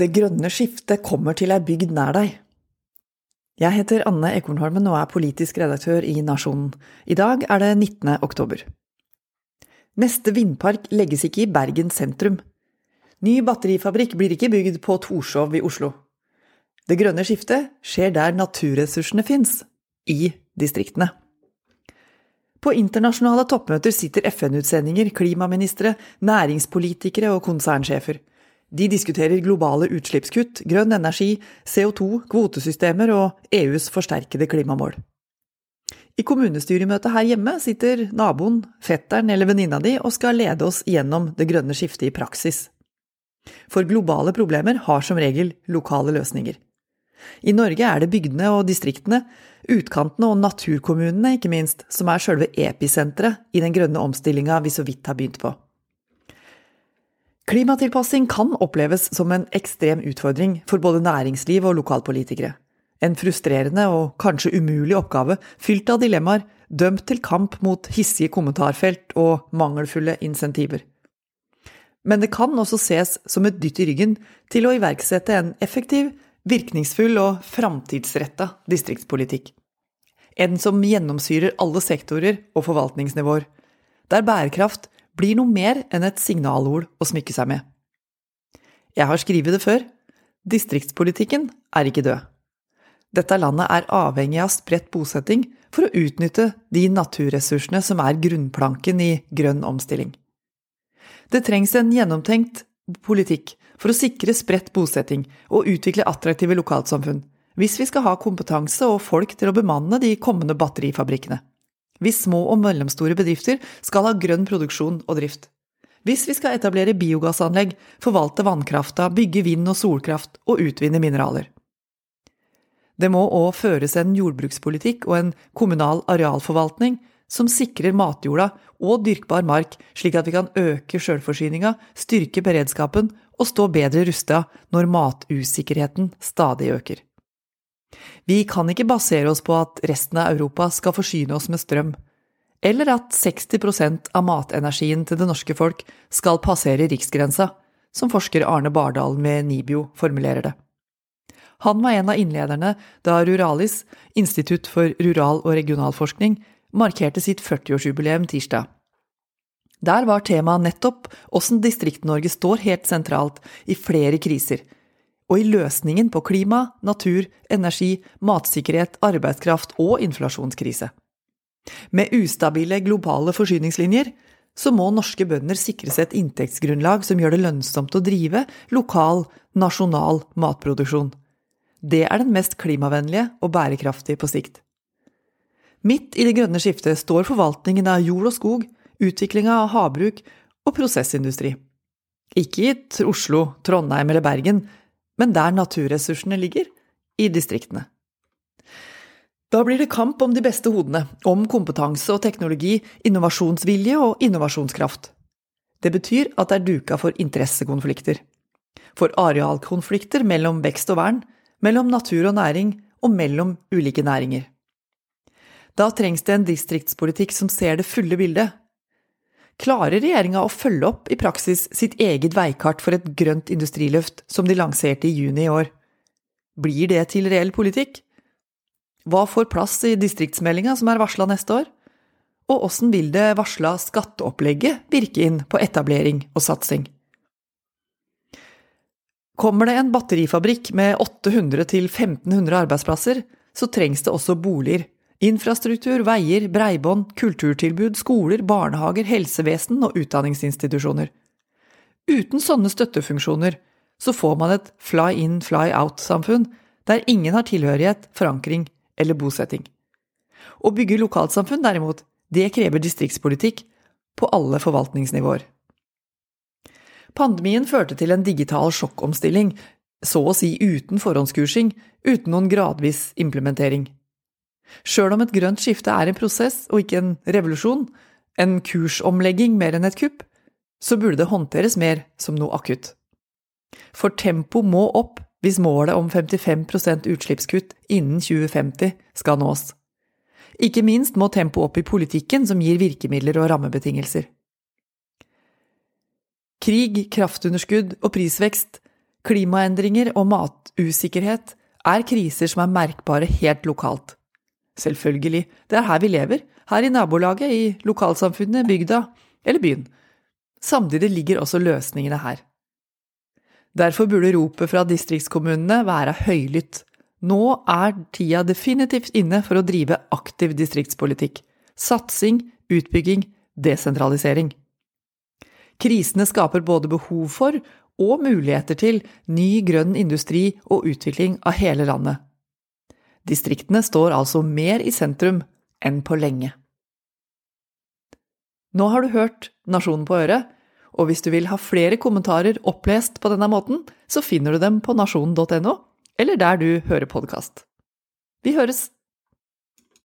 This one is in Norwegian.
Det grønne skiftet kommer til ei bygd nær deg. Jeg heter Anne Ekornholmen og er politisk redaktør i Nasjonen. I dag er det 19. oktober. Neste vindpark legges ikke i Bergen sentrum. Ny batterifabrikk blir ikke bygd på Torshov i Oslo. Det grønne skiftet skjer der naturressursene fins – i distriktene. På internasjonale toppmøter sitter FN-utsendinger, klimaministre, næringspolitikere og konsernsjefer. De diskuterer globale utslippskutt, grønn energi, CO2, kvotesystemer og EUs forsterkede klimamål. I kommunestyremøtet her hjemme sitter naboen, fetteren eller venninna di og skal lede oss gjennom det grønne skiftet i praksis. For globale problemer har som regel lokale løsninger. I Norge er det bygdene og distriktene, utkantene og naturkommunene ikke minst, som er sjølve episenteret i den grønne omstillinga vi så vidt har begynt på. Klimatilpassing kan oppleves som en ekstrem utfordring for både næringsliv og lokalpolitikere. En frustrerende og kanskje umulig oppgave fylt av dilemmaer, dømt til kamp mot hissige kommentarfelt og mangelfulle insentiver. Men det kan også ses som et dytt i ryggen til å iverksette en effektiv, virkningsfull og framtidsretta distriktspolitikk. En som gjennomsyrer alle sektorer og forvaltningsnivåer, der bærekraft blir noe mer enn et signalord å smykke seg med. Jeg har skrevet det før, distriktspolitikken er ikke død. Dette landet er avhengig av spredt bosetting for å utnytte de naturressursene som er grunnplanken i grønn omstilling. Det trengs en gjennomtenkt politikk for å sikre spredt bosetting og utvikle attraktive lokalsamfunn, hvis vi skal ha kompetanse og folk til å bemanne de kommende batterifabrikkene. Hvis små og mellomstore bedrifter skal ha grønn produksjon og drift. Hvis vi skal etablere biogassanlegg, forvalte vannkrafta, bygge vind- og solkraft og utvinne mineraler. Det må òg føres en jordbrukspolitikk og en kommunal arealforvaltning som sikrer matjorda og dyrkbar mark, slik at vi kan øke sjølforsyninga, styrke beredskapen og stå bedre rusta når matusikkerheten stadig øker. Vi kan ikke basere oss på at resten av Europa skal forsyne oss med strøm, eller at 60% av matenergien til det norske folk skal passere riksgrensa, som forsker Arne Bardal med Nibio formulerer det. Han var en av innlederne da Ruralis, Institutt for rural- og regionalforskning, markerte sitt 40-årsjubileum tirsdag. Der var temaet nettopp åssen Distrikt-Norge står helt sentralt i flere kriser, og i løsningen på klima, natur, energi, matsikkerhet, arbeidskraft og inflasjonskrise. Med ustabile globale forsyningslinjer så må norske bønder sikres et inntektsgrunnlag som gjør det lønnsomt å drive lokal, nasjonal matproduksjon. Det er den mest klimavennlige og bærekraftige på sikt. Midt i det grønne skiftet står forvaltningen av jord og skog, utviklinga av havbruk og prosessindustri. Ikke i Oslo, Trondheim eller Bergen, men der naturressursene ligger, i distriktene. Da blir det kamp om de beste hodene, om kompetanse og teknologi, innovasjonsvilje og innovasjonskraft. Det betyr at det er duka for interessekonflikter. For arealkonflikter mellom vekst og vern, mellom natur og næring, og mellom ulike næringer. Da trengs det en distriktspolitikk som ser det fulle bildet, Klarer regjeringa å følge opp i praksis sitt eget veikart for et grønt industriløft som de lanserte i juni i år? Blir det til reell politikk? Hva får plass i distriktsmeldinga som er varsla neste år? Og åssen vil det varsla skatteopplegget virke inn på etablering og satsing? Kommer det en batterifabrikk med 800 1500 arbeidsplasser, så trengs det også boliger Infrastruktur, veier, breibånd, kulturtilbud, skoler, barnehager, helsevesen og utdanningsinstitusjoner. Uten sånne støttefunksjoner så får man et fly in, fly out-samfunn der ingen har tilhørighet, forankring eller bosetting. Å bygge lokalsamfunn, derimot, det krever distriktspolitikk på alle forvaltningsnivåer. Pandemien førte til en digital sjokkomstilling, så å si uten forhåndskursing, uten noen gradvis implementering. Sjøl om et grønt skifte er en prosess og ikke en revolusjon, en kursomlegging mer enn et kupp, så burde det håndteres mer som noe akutt. For tempo må opp hvis målet om 55% utslippskutt innen 2050 skal nås. Ikke minst må tempoet opp i politikken som gir virkemidler og rammebetingelser. Krig, kraftunderskudd og prisvekst Klimaendringer og matusikkerhet er kriser som er merkbare helt lokalt. Selvfølgelig, det er her vi lever, her i nabolaget, i lokalsamfunnet, bygda eller byen. Samtidig ligger også løsningene her. Derfor burde ropet fra distriktskommunene være høylytt. Nå er tida definitivt inne for å drive aktiv distriktspolitikk. Satsing, utbygging, desentralisering. Krisene skaper både behov for og muligheter til ny grønn industri og utvikling av hele landet. Distriktene står altså mer i sentrum enn på lenge. Nå har du hørt Nasjonen på øret, og hvis du vil ha flere kommentarer opplest på denne måten, så finner du dem på nasjonen.no, eller der du hører podkast. Vi høres!